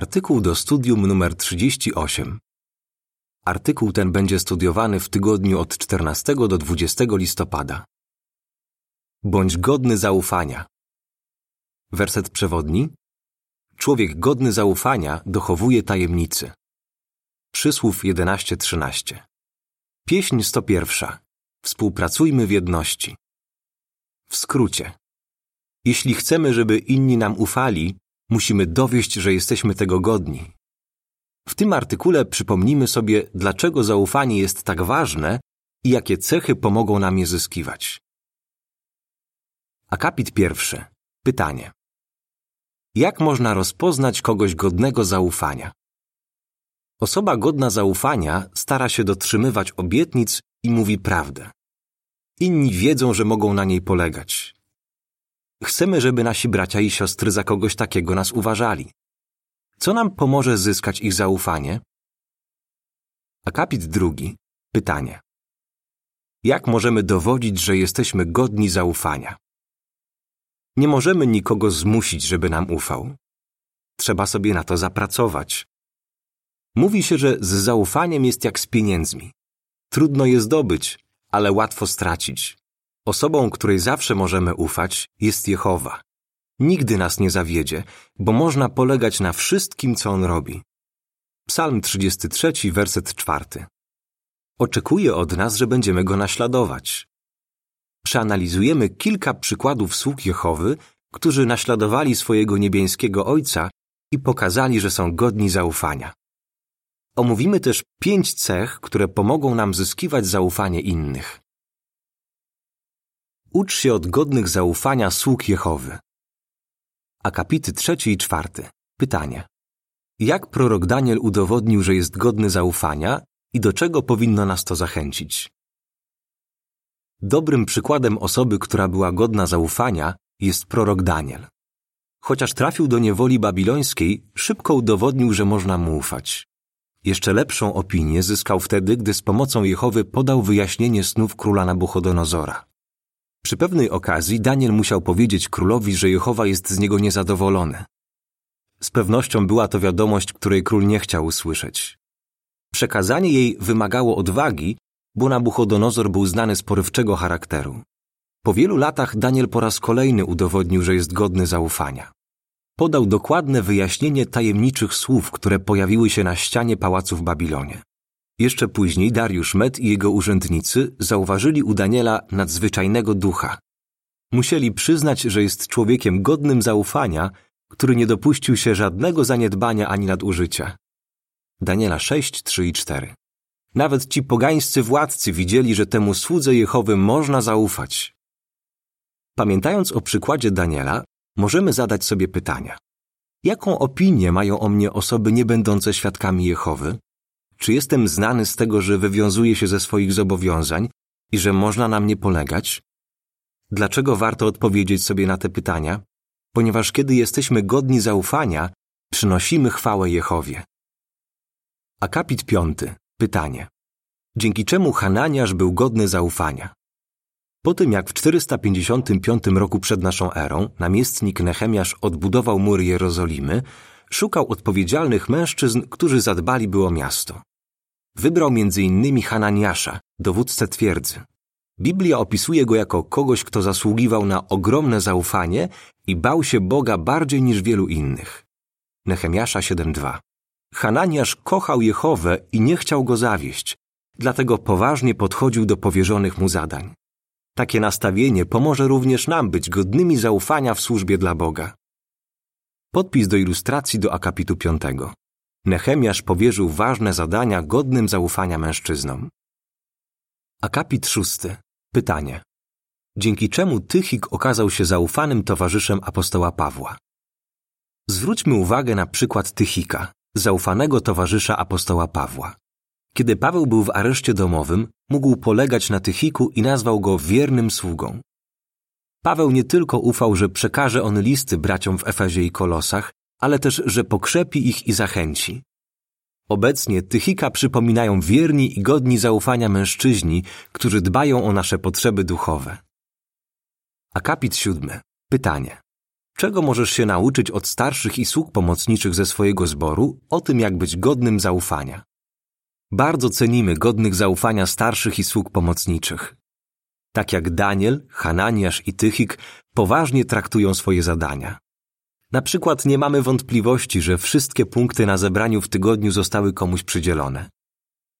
Artykuł do studium numer 38. Artykuł ten będzie studiowany w tygodniu od 14 do 20 listopada. Bądź godny zaufania. Werset przewodni. Człowiek godny zaufania dochowuje tajemnicy. Przysłów 11:13. Pieśń 101. Współpracujmy w jedności. W skrócie. Jeśli chcemy, żeby inni nam ufali, musimy dowieść, że jesteśmy tego godni. W tym artykule przypomnimy sobie, dlaczego zaufanie jest tak ważne i jakie cechy pomogą nam je zyskiwać. Akapit pierwszy. Pytanie. Jak można rozpoznać kogoś godnego zaufania? Osoba godna zaufania stara się dotrzymywać obietnic i mówi prawdę. Inni wiedzą, że mogą na niej polegać. Chcemy, żeby nasi bracia i siostry za kogoś takiego nas uważali. Co nam pomoże zyskać ich zaufanie? Akapit drugi. Pytanie. Jak możemy dowodzić, że jesteśmy godni zaufania? Nie możemy nikogo zmusić, żeby nam ufał. Trzeba sobie na to zapracować. Mówi się, że z zaufaniem jest jak z pieniędzmi. Trudno je zdobyć, ale łatwo stracić. Osobą, której zawsze możemy ufać, jest Jehowa. Nigdy nas nie zawiedzie, bo można polegać na wszystkim, co On robi. Psalm 33, werset 4. Oczekuje od nas, że będziemy Go naśladować. Przeanalizujemy kilka przykładów sług Jehowy, którzy naśladowali swojego niebieskiego Ojca i pokazali, że są godni zaufania. Omówimy też pięć cech, które pomogą nam zyskiwać zaufanie innych. Ucz się od godnych zaufania sług Jehowy. Akapity trzeci i czwarty. Pytanie. Jak prorok Daniel udowodnił, że jest godny zaufania i do czego powinno nas to zachęcić? Dobrym przykładem osoby, która była godna zaufania, jest prorok Daniel. Chociaż trafił do niewoli babilońskiej, szybko udowodnił, że można mu ufać. Jeszcze lepszą opinię zyskał wtedy, gdy z pomocą Jehowy podał wyjaśnienie snów króla Nabuchodonozora. Przy pewnej okazji Daniel musiał powiedzieć królowi, że Jehowa jest z niego niezadowolony. Z pewnością była to wiadomość, której król nie chciał usłyszeć. Przekazanie jej wymagało odwagi, bo Nabuchodonozor był znany z porywczego charakteru. Po wielu latach Daniel po raz kolejny udowodnił, że jest godny zaufania. Podał dokładne wyjaśnienie tajemniczych słów, które pojawiły się na ścianie pałacu w Babilonie. Jeszcze później Dariusz Med i jego urzędnicy zauważyli u Daniela nadzwyczajnego ducha. Musieli przyznać, że jest człowiekiem godnym zaufania, który nie dopuścił się żadnego zaniedbania ani nadużycia. Daniela 6, 3 i 4. Nawet ci pogańscy władcy widzieli, że temu słudze Jehowy można zaufać. Pamiętając o przykładzie Daniela, możemy zadać sobie pytania. Jaką opinię mają o mnie osoby niebędące świadkami Jehowy? Czy jestem znany z tego, że wywiązuję się ze swoich zobowiązań i że można na mnie polegać? Dlaczego warto odpowiedzieć sobie na te pytania? Ponieważ kiedy jesteśmy godni zaufania, przynosimy chwałę Jehowie. Akapit piąty. Pytanie. Dzięki czemu Hananiasz był godny zaufania? Po tym jak w 455 roku przed naszą erą namiestnik Nehemiasz odbudował mury Jerozolimy, szukał odpowiedzialnych mężczyzn, którzy zadbaliby o miasto. Wybrał m.in. Hananiasza, dowódcę twierdzy. Biblia opisuje go jako kogoś, kto zasługiwał na ogromne zaufanie i bał się Boga bardziej niż wielu innych. Nehemiasza 7.2 Hananiasz kochał Jehowę i nie chciał go zawieść, dlatego poważnie podchodził do powierzonych mu zadań. Takie nastawienie pomoże również nam być godnymi zaufania w służbie dla Boga. Podpis do ilustracji do akapitu 5. Nehemiasz powierzył ważne zadania godnym zaufania mężczyznom. Akapit 6. Pytanie. Dzięki czemu Tychik okazał się zaufanym towarzyszem apostoła Pawła? Zwróćmy uwagę na przykład Tychika, zaufanego towarzysza apostoła Pawła. Kiedy Paweł był w areszcie domowym, mógł polegać na Tychiku i nazwał go wiernym sługą. Paweł nie tylko ufał, że przekaże on listy braciom w Efezie i Kolosach, ale też, że pokrzepi ich i zachęci. Obecnie Tychika przypominają wierni i godni zaufania mężczyźni, którzy dbają o nasze potrzeby duchowe. Akapit siódmy. Pytanie. Czego możesz się nauczyć od starszych i sług pomocniczych ze swojego zboru o tym, jak być godnym zaufania? Bardzo cenimy godnych zaufania starszych i sług pomocniczych. Tak jak Daniel, Hananiasz i Tychik poważnie traktują swoje zadania. Na przykład nie mamy wątpliwości, że wszystkie punkty na zebraniu w tygodniu zostały komuś przydzielone.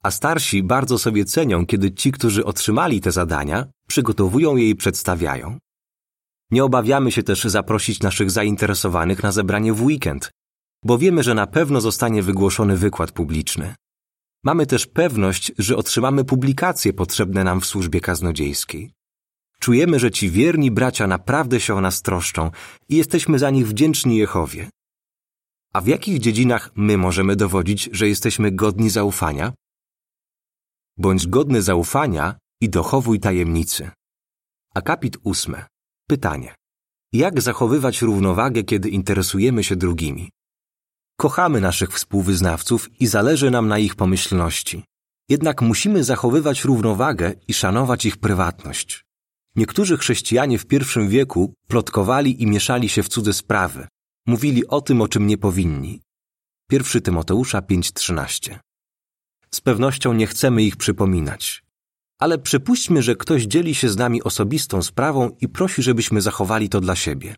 A starsi bardzo sobie cenią, kiedy ci, którzy otrzymali te zadania, przygotowują je i przedstawiają. Nie obawiamy się też zaprosić naszych zainteresowanych na zebranie w weekend, bo wiemy, że na pewno zostanie wygłoszony wykład publiczny. Mamy też pewność, że otrzymamy publikacje potrzebne nam w służbie kaznodziejskiej. Czujemy, że ci wierni bracia naprawdę się o nas troszczą i jesteśmy za nich wdzięczni Jehowie. A w jakich dziedzinach my możemy dowodzić, że jesteśmy godni zaufania? Bądź godny zaufania i dochowuj tajemnicy. Akapit ósmy. Pytanie. Jak zachowywać równowagę, kiedy interesujemy się drugimi? Kochamy naszych współwyznawców i zależy nam na ich pomyślności. Jednak musimy zachowywać równowagę i szanować ich prywatność. Niektórzy chrześcijanie w pierwszym wieku plotkowali i mieszali się w cudze sprawy. Mówili o tym, o czym nie powinni. 1 Tymoteusza 5:13. Z pewnością nie chcemy ich przypominać. Ale przypuśćmy, że ktoś dzieli się z nami osobistą sprawą i prosi, żebyśmy zachowali to dla siebie.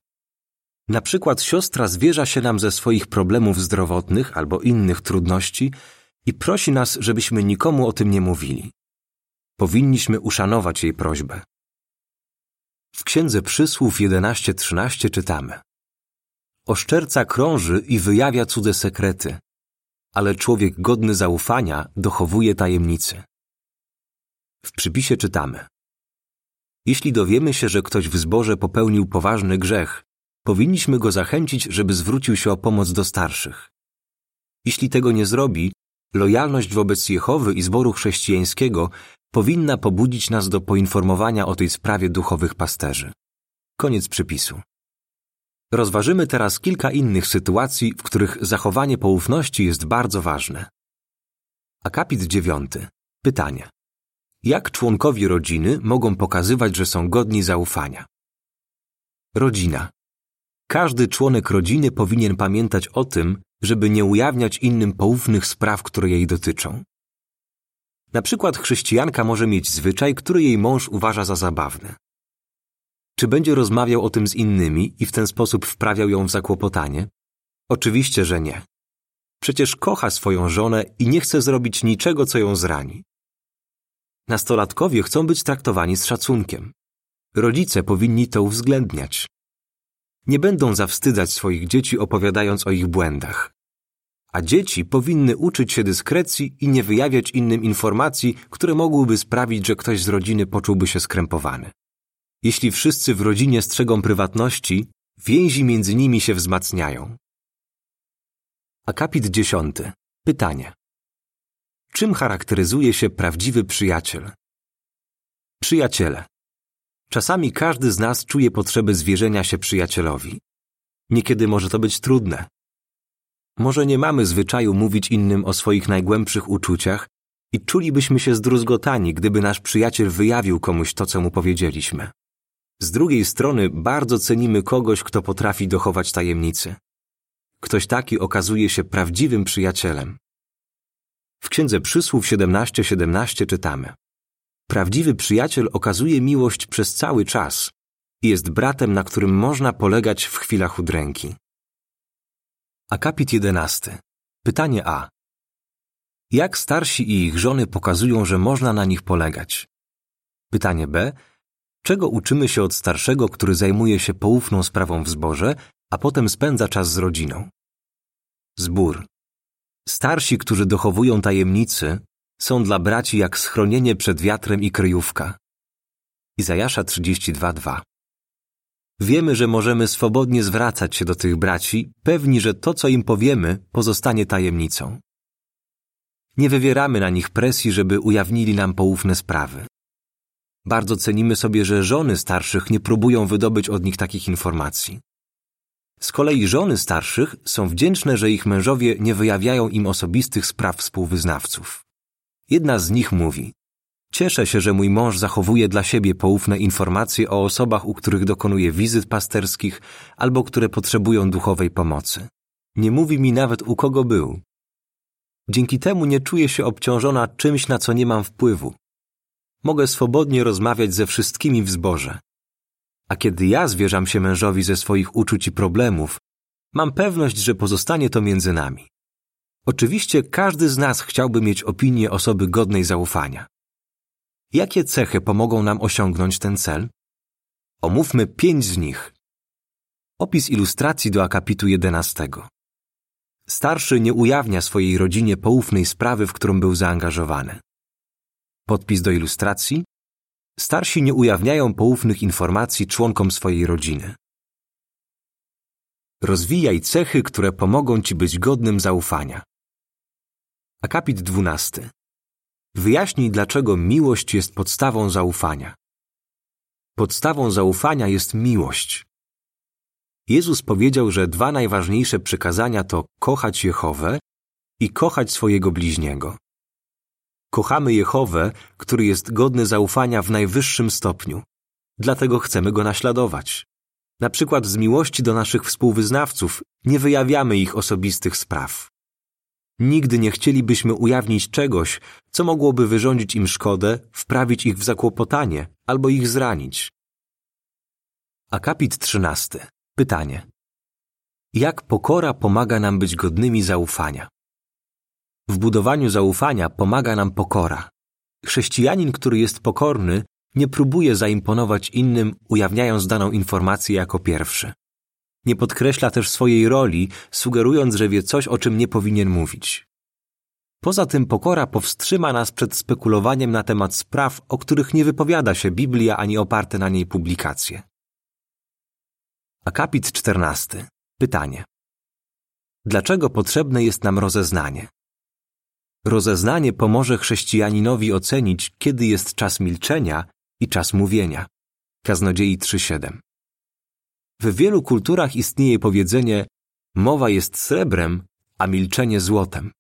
Na przykład siostra zwierza się nam ze swoich problemów zdrowotnych albo innych trudności i prosi nas, żebyśmy nikomu o tym nie mówili. Powinniśmy uszanować jej prośbę. W Księdze Przysłów 11:13 czytamy: Oszczerca krąży i wyjawia cudze sekrety, ale człowiek godny zaufania dochowuje tajemnicy. W przypisie czytamy: Jeśli dowiemy się, że ktoś w zborze popełnił poważny grzech, powinniśmy go zachęcić, żeby zwrócił się o pomoc do starszych. Jeśli tego nie zrobi, lojalność wobec Jehowy i zboru chrześcijańskiego powinna pobudzić nas do poinformowania o tej sprawie duchowych pasterzy. Koniec przypisu. Rozważymy teraz kilka innych sytuacji, w których zachowanie poufności jest bardzo ważne. Akapit dziewiąty. Pytanie. Jak członkowie rodziny mogą pokazywać, że są godni zaufania? Rodzina. Każdy członek rodziny powinien pamiętać o tym, żeby nie ujawniać innym poufnych spraw, które jej dotyczą. Na przykład chrześcijanka może mieć zwyczaj, który jej mąż uważa za zabawny. Czy będzie rozmawiał o tym z innymi i w ten sposób wprawiał ją w zakłopotanie? Oczywiście, że nie. Przecież kocha swoją żonę i nie chce zrobić niczego, co ją zrani. Nastolatkowie chcą być traktowani z szacunkiem. Rodzice powinni to uwzględniać. Nie będą zawstydzać swoich dzieci opowiadając o ich błędach. A dzieci powinny uczyć się dyskrecji i nie wyjawiać innym informacji, które mogłyby sprawić, że ktoś z rodziny poczułby się skrępowany. Jeśli wszyscy w rodzinie strzegą prywatności, więzi między nimi się wzmacniają. Akapit dziesiąty. Pytanie. Czym charakteryzuje się prawdziwy przyjaciel? Przyjaciele. Czasami każdy z nas czuje potrzebę zwierzenia się przyjacielowi. Niekiedy może to być trudne. Może nie mamy zwyczaju mówić innym o swoich najgłębszych uczuciach i czulibyśmy się zdruzgotani, gdyby nasz przyjaciel wyjawił komuś to, co mu powiedzieliśmy. Z drugiej strony bardzo cenimy kogoś, kto potrafi dochować tajemnicy. Ktoś taki okazuje się prawdziwym przyjacielem. W Księdze Przysłów 17:17 17 czytamy: Prawdziwy przyjaciel okazuje miłość przez cały czas i jest bratem, na którym można polegać w chwilach udręki. Akapit 11. Pytanie A. Jak starsi i ich żony pokazują, że można na nich polegać? Pytanie B. Czego uczymy się od starszego, który zajmuje się poufną sprawą w zborze, a potem spędza czas z rodziną? Zbór. Starsi, którzy dochowują tajemnicy, są dla braci jak schronienie przed wiatrem i kryjówka. Izajasza 32:2 Wiemy, że możemy swobodnie zwracać się do tych braci, pewni, że to, co im powiemy, pozostanie tajemnicą. Nie wywieramy na nich presji, żeby ujawnili nam poufne sprawy. Bardzo cenimy sobie, że żony starszych nie próbują wydobyć od nich takich informacji. Z kolei żony starszych są wdzięczne, że ich mężowie nie wyjawiają im osobistych spraw współwyznawców. Jedna z nich mówi: Cieszę się, że mój mąż zachowuje dla siebie poufne informacje o osobach, u których dokonuje wizyt pasterskich albo które potrzebują duchowej pomocy. Nie mówi mi nawet u kogo był. Dzięki temu nie czuję się obciążona czymś, na co nie mam wpływu. Mogę swobodnie rozmawiać ze wszystkimi w zborze. A kiedy ja zwierzam się mężowi ze swoich uczuć i problemów, mam pewność, że pozostanie to między nami. Oczywiście każdy z nas chciałby mieć opinię osoby godnej zaufania. Jakie cechy pomogą nam osiągnąć ten cel? Omówmy pięć z nich. Opis ilustracji do akapitu 11. Starszy nie ujawnia swojej rodzinie poufnej sprawy, w którą był zaangażowany. Podpis do ilustracji. Starsi nie ujawniają poufnych informacji członkom swojej rodziny. Rozwijaj cechy, które pomogą Ci być godnym zaufania. Akapit 12. Wyjaśnij, dlaczego miłość jest podstawą zaufania. Podstawą zaufania jest miłość. Jezus powiedział, że dwa najważniejsze przykazania to kochać Jehowę i kochać swojego bliźniego. Kochamy Jehowę, który jest godny zaufania w najwyższym stopniu. Dlatego chcemy go naśladować. Na przykład z miłości do naszych współwyznawców nie wyjawiamy ich osobistych spraw. Nigdy nie chcielibyśmy ujawnić czegoś, co mogłoby wyrządzić im szkodę, wprawić ich w zakłopotanie albo ich zranić. Akapit 13. Pytanie. Jak pokora pomaga nam być godnymi zaufania? W budowaniu zaufania pomaga nam pokora. Chrześcijanin, który jest pokorny, nie próbuje zaimponować innym, ujawniając daną informację jako pierwszy. Nie podkreśla też swojej roli, sugerując, że wie coś, o czym nie powinien mówić. Poza tym pokora powstrzyma nas przed spekulowaniem na temat spraw, o których nie wypowiada się Biblia ani oparte na niej publikacje. Akapit 14. Pytanie. Dlaczego potrzebne jest nam rozeznanie? Rozeznanie pomoże chrześcijaninowi ocenić, kiedy jest czas milczenia i czas mówienia. Kaznodziei 3.7. W wielu kulturach istnieje powiedzenie mowa jest srebrem, a milczenie złotem.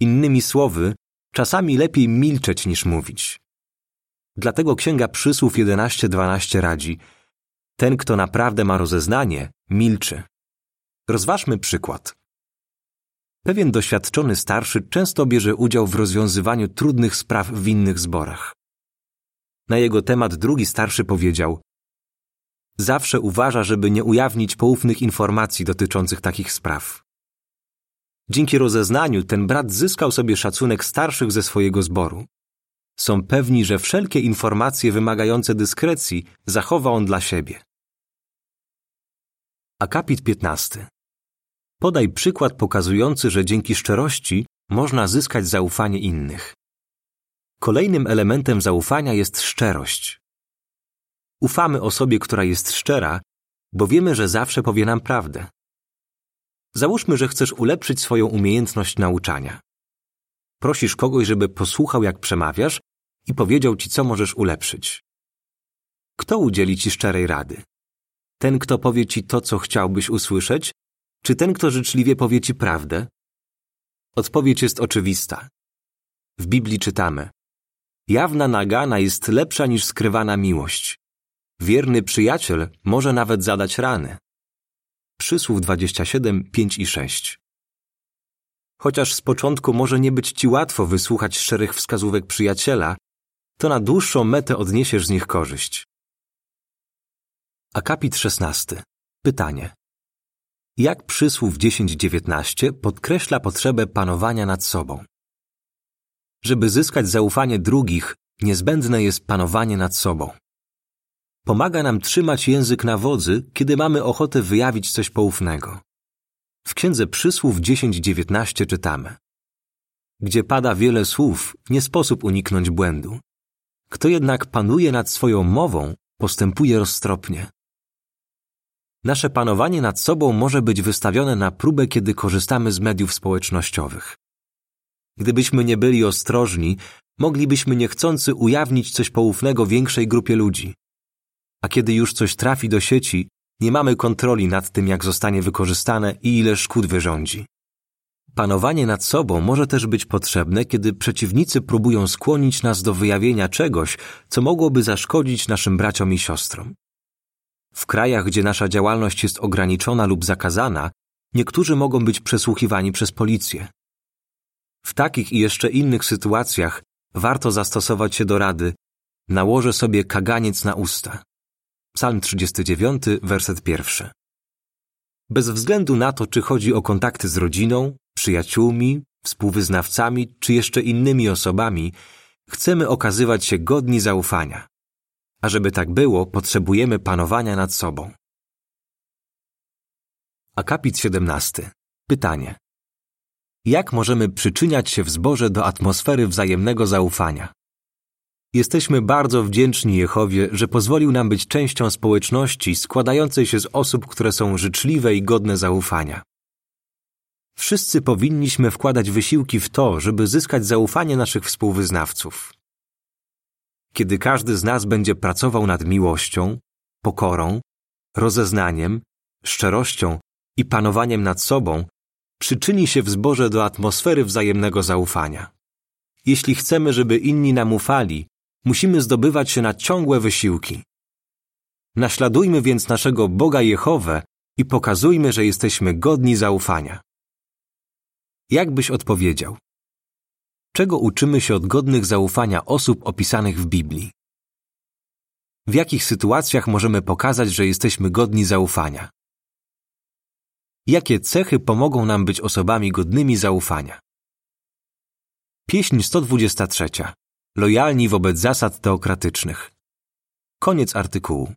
Innymi słowy, czasami lepiej milczeć niż mówić. Dlatego Księga Przysłów 11.12 radzi ten, kto naprawdę ma rozeznanie, milczy. Rozważmy przykład. Pewien doświadczony starszy często bierze udział w rozwiązywaniu trudnych spraw w innych zborach. Na jego temat drugi starszy powiedział: Zawsze uważa, żeby nie ujawnić poufnych informacji dotyczących takich spraw. Dzięki rozeznaniu ten brat zyskał sobie szacunek starszych ze swojego zboru. Są pewni, że wszelkie informacje wymagające dyskrecji zachowa on dla siebie. Akapit 15. Podaj przykład pokazujący, że dzięki szczerości można zyskać zaufanie innych. Kolejnym elementem zaufania jest szczerość. Ufamy osobie, która jest szczera, bo wiemy, że zawsze powie nam prawdę. Załóżmy, że chcesz ulepszyć swoją umiejętność nauczania. Prosisz kogoś, żeby posłuchał, jak przemawiasz i powiedział ci, co możesz ulepszyć. Kto udzieli ci szczerej rady? Ten, kto powie ci to, co chciałbyś usłyszeć, czy ten, kto życzliwie powie ci prawdę? Odpowiedź jest oczywista. W Biblii czytamy: Jawna nagana jest lepsza niż skrywana miłość. Wierny przyjaciel może nawet zadać rany. Przysłów 27, 5 i 6. Chociaż z początku może nie być ci łatwo wysłuchać szczerych wskazówek przyjaciela, to na dłuższą metę odniesiesz z nich korzyść. Akapit 16. Pytanie. Jak przysłów 10-19 podkreśla potrzebę panowania nad sobą? Żeby zyskać zaufanie drugich, niezbędne jest panowanie nad sobą. Pomaga nam trzymać język na wodzy, kiedy mamy ochotę wyjawić coś poufnego. W Księdze Przysłów 10-19 czytamy Gdzie pada wiele słów, nie sposób uniknąć błędu. Kto jednak panuje nad swoją mową, postępuje roztropnie. Nasze panowanie nad sobą może być wystawione na próbę, kiedy korzystamy z mediów społecznościowych. Gdybyśmy nie byli ostrożni, moglibyśmy niechcący ujawnić coś poufnego większej grupie ludzi. A kiedy już coś trafi do sieci, nie mamy kontroli nad tym, jak zostanie wykorzystane i ile szkód wyrządzi. Panowanie nad sobą może też być potrzebne, kiedy przeciwnicy próbują skłonić nas do wyjawienia czegoś, co mogłoby zaszkodzić naszym braciom i siostrom. W krajach, gdzie nasza działalność jest ograniczona lub zakazana, niektórzy mogą być przesłuchiwani przez policję. W takich i jeszcze innych sytuacjach warto zastosować się do rady nałożę sobie kaganiec na usta. Psalm 39, werset pierwszy. Bez względu na to, czy chodzi o kontakty z rodziną, przyjaciółmi, współwyznawcami czy jeszcze innymi osobami, chcemy okazywać się godni zaufania. A żeby tak było, potrzebujemy panowania nad sobą. Akapit 17. Pytanie. Jak możemy przyczyniać się w zborze do atmosfery wzajemnego zaufania? Jesteśmy bardzo wdzięczni Jehowie, że pozwolił nam być częścią społeczności składającej się z osób, które są życzliwe i godne zaufania. Wszyscy powinniśmy wkładać wysiłki w to, żeby zyskać zaufanie naszych współwyznawców. Kiedy każdy z nas będzie pracował nad miłością, pokorą, rozeznaniem, szczerością i panowaniem nad sobą, przyczyni się w do atmosfery wzajemnego zaufania. Jeśli chcemy, żeby inni nam ufali, musimy zdobywać się na ciągłe wysiłki. Naśladujmy więc naszego Boga Jehowę i pokazujmy, że jesteśmy godni zaufania. Jak byś odpowiedział? Czego uczymy się od godnych zaufania osób opisanych w Biblii? W jakich sytuacjach możemy pokazać, że jesteśmy godni zaufania? Jakie cechy pomogą nam być osobami godnymi zaufania? Pieśń 123. Lojalni wobec zasad teokratycznych. Koniec artykułu.